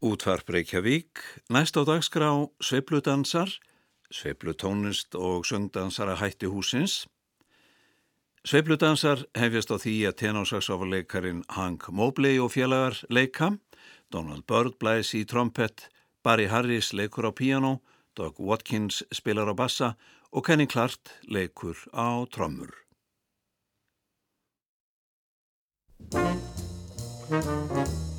Útvarp Reykjavík, næst á dagskrá Sveipludansar, Sveiplutónist og söndansara hætti húsins. Sveipludansar hefjast á því að tenósaksofaleikarin Hank Mobley og félagar leika, Donald Byrd blæs í trompet, Barry Harris leikur á piano, Doug Watkins spilar á bassa og Kenny Clark leikur á trommur. Sveipludansar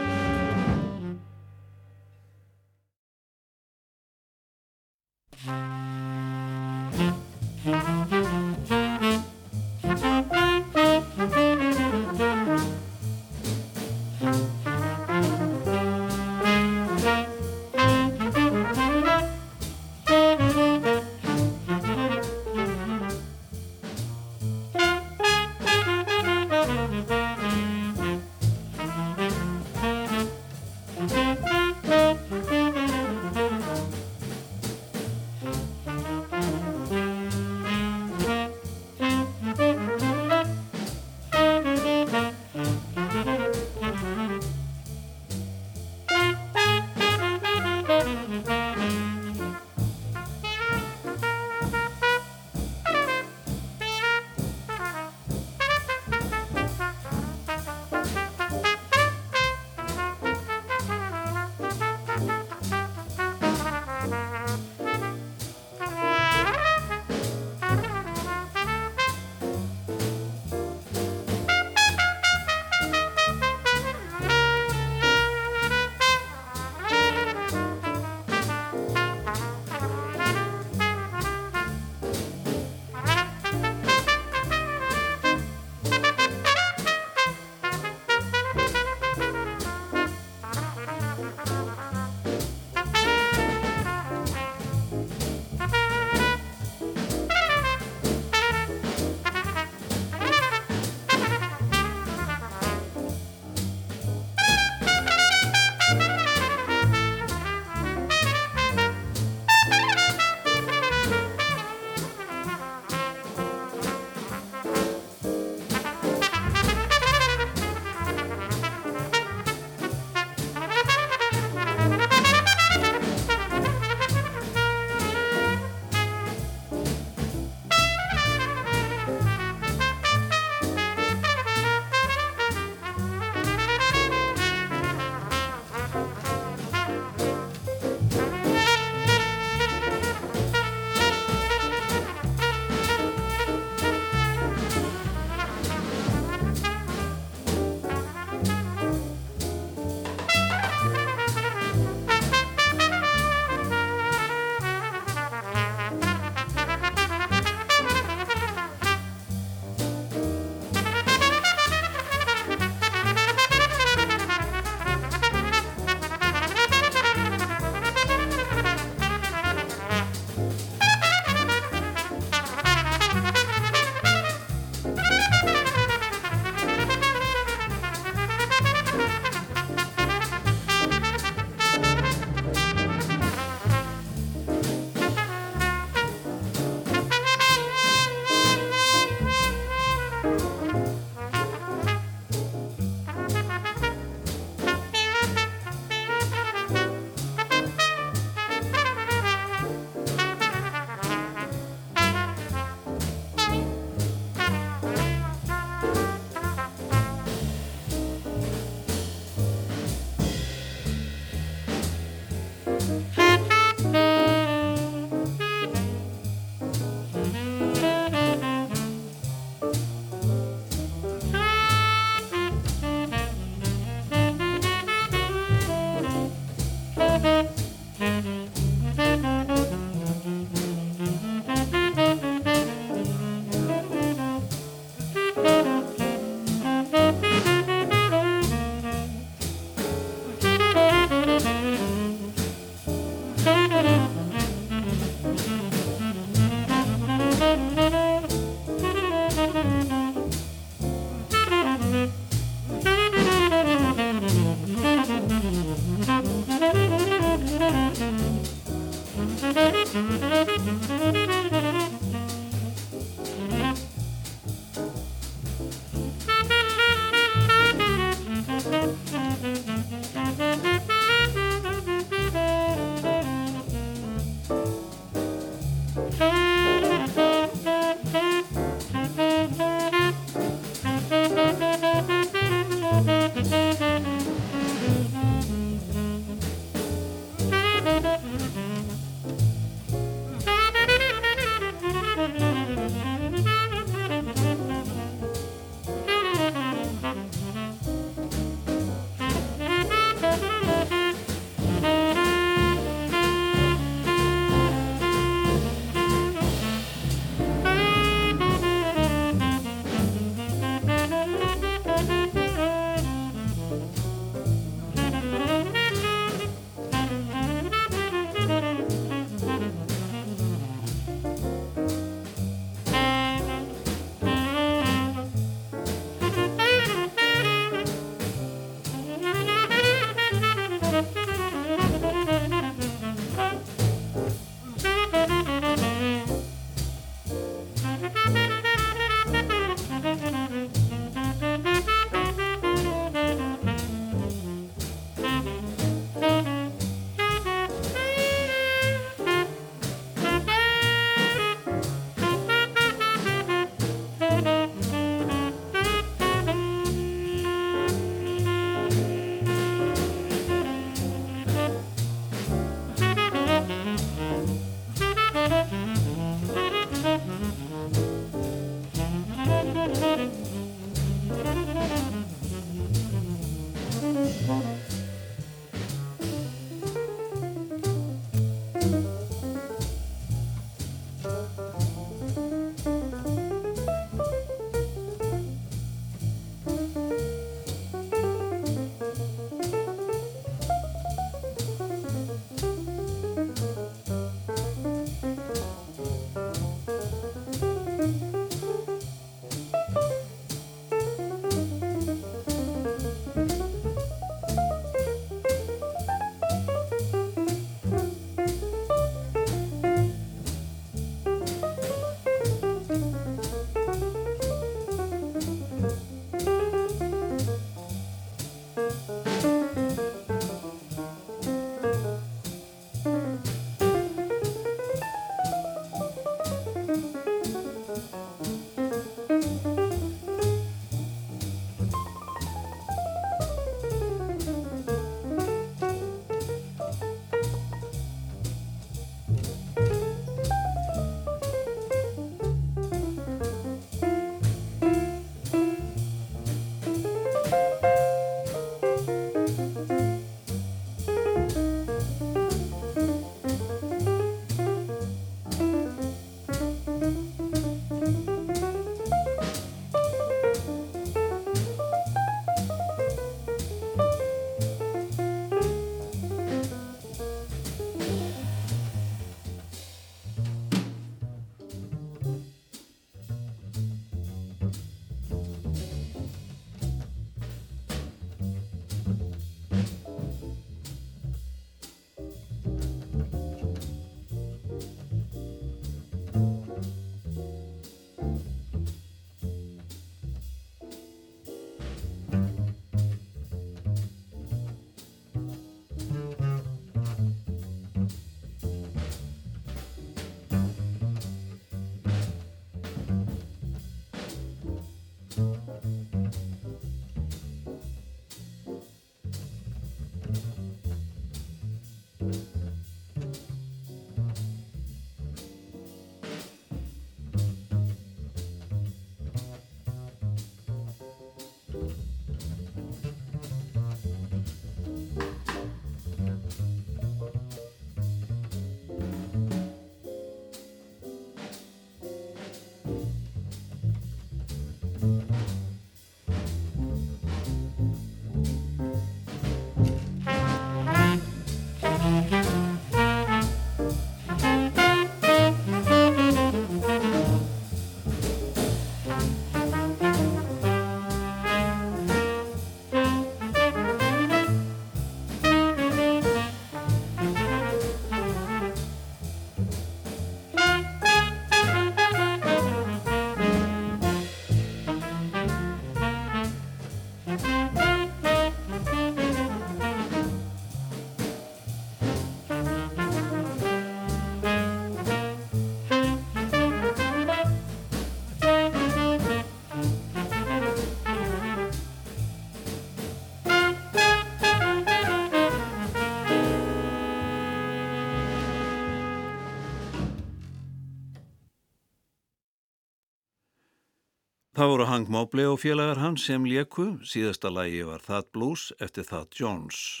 Það voru Hank Mobley og félagar hans sem leku, síðasta lægi var That Blues eftir That Jones.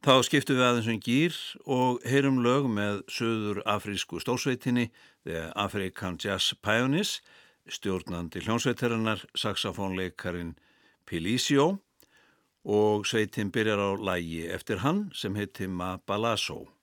Þá skiptu við aðeins um gýr og heyrum lög með söður afrísku stórsveitinni The African Jazz Pioneers, stjórnandi hljónsveitarinnar, saxofónleikarin Pilisio og sveitin byrjar á lægi eftir hann sem heiti Ma Balasso.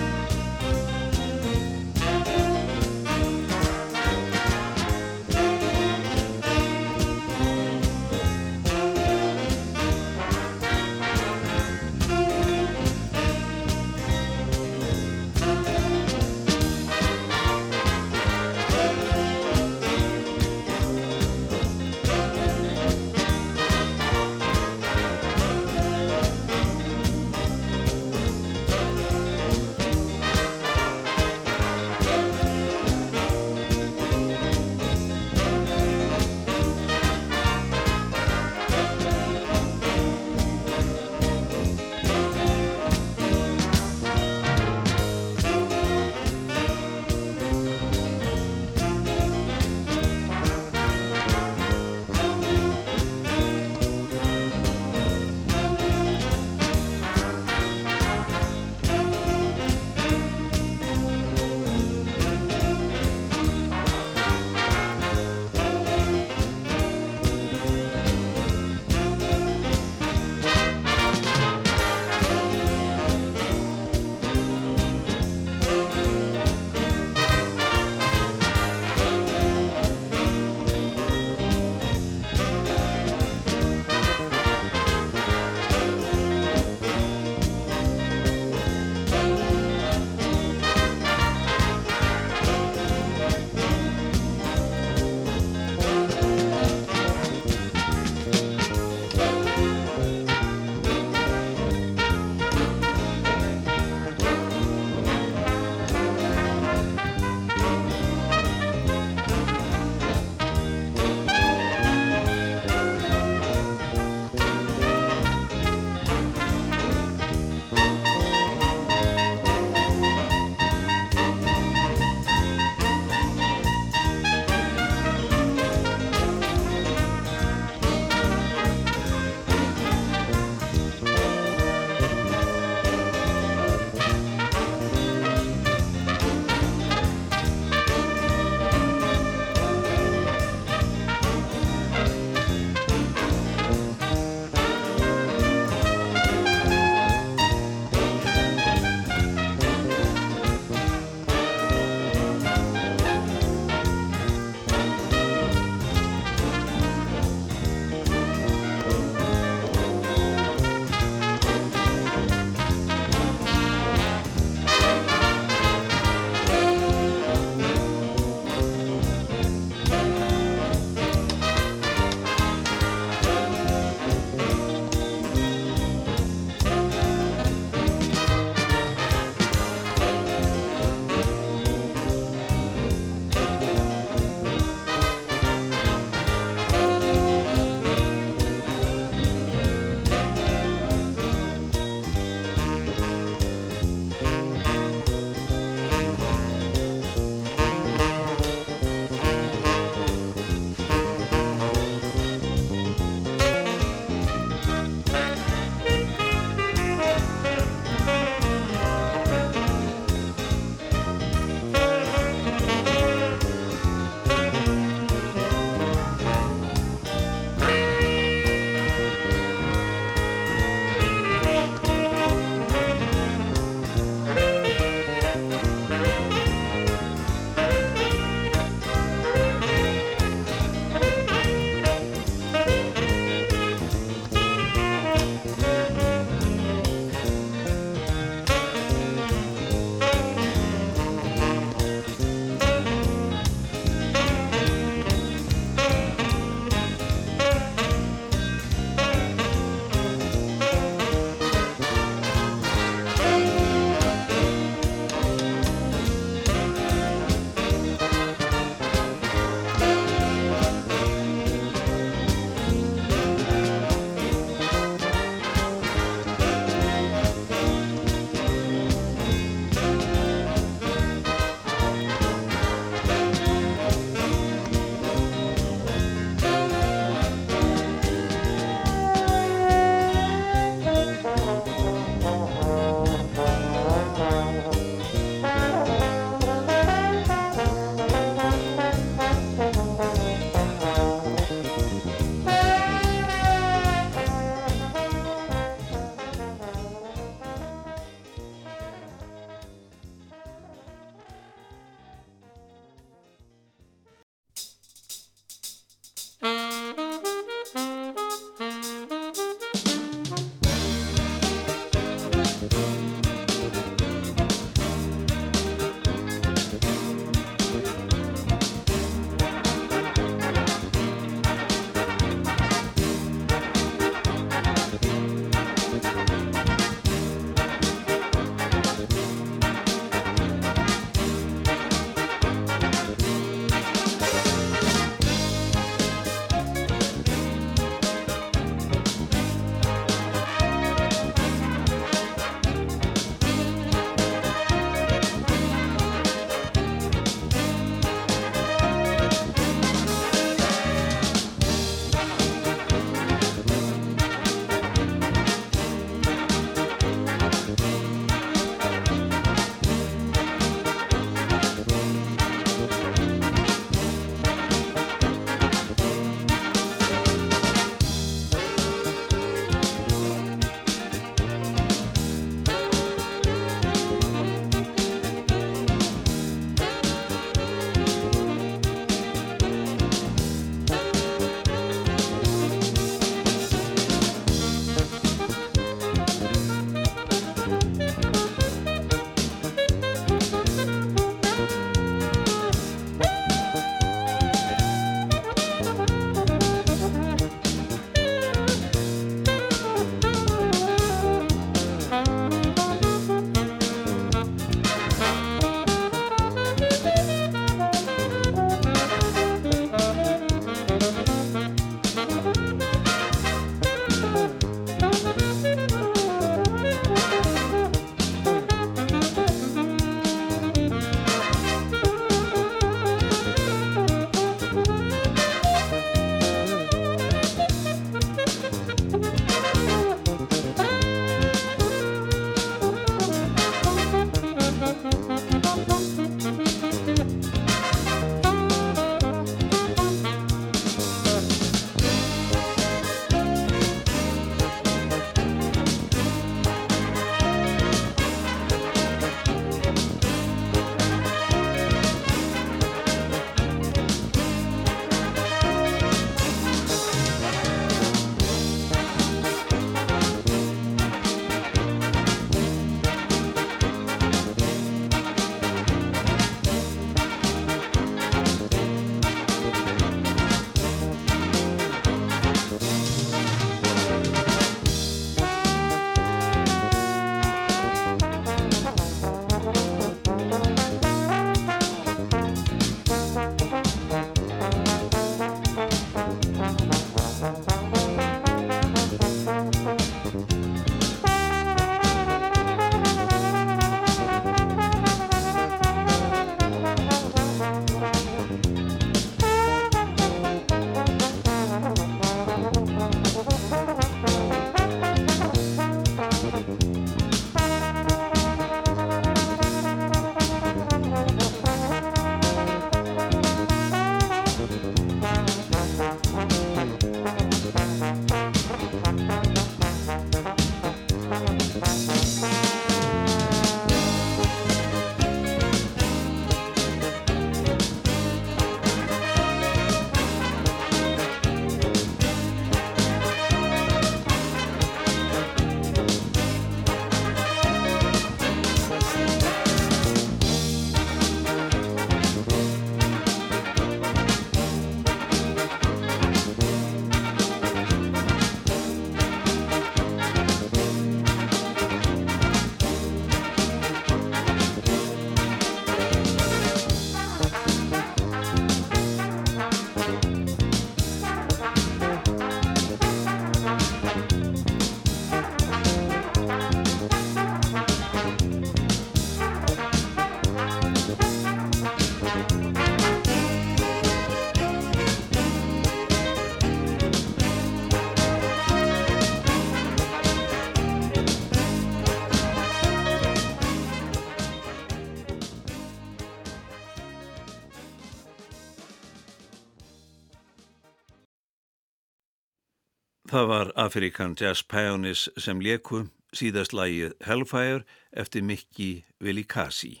Það var Afrikan Jazz Pioneers sem leku síðast lagið Hellfire eftir Mikki Vilikasi.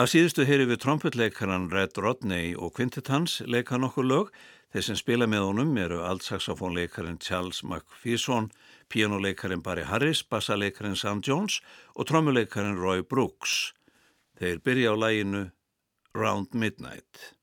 Að síðustu heyri við trompetleikaran Red Rodney og kvintet hans leika nokkur lög. Þeir sem spila með honum eru altsaxofónleikarin Charles McPherson, pianoleikarin Barry Harris, bassaleikarin Sam Jones og trommuleikarin Roy Brooks. Þeir byrja á læginu Round Midnight.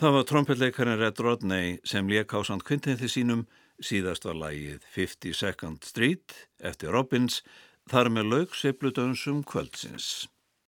Það var trompetleikarinn Red Rodney sem lék á Sant Quintinthi sínum síðast var lagið 52nd Street eftir Robbins þar með laug seifludönsum kvöldsins.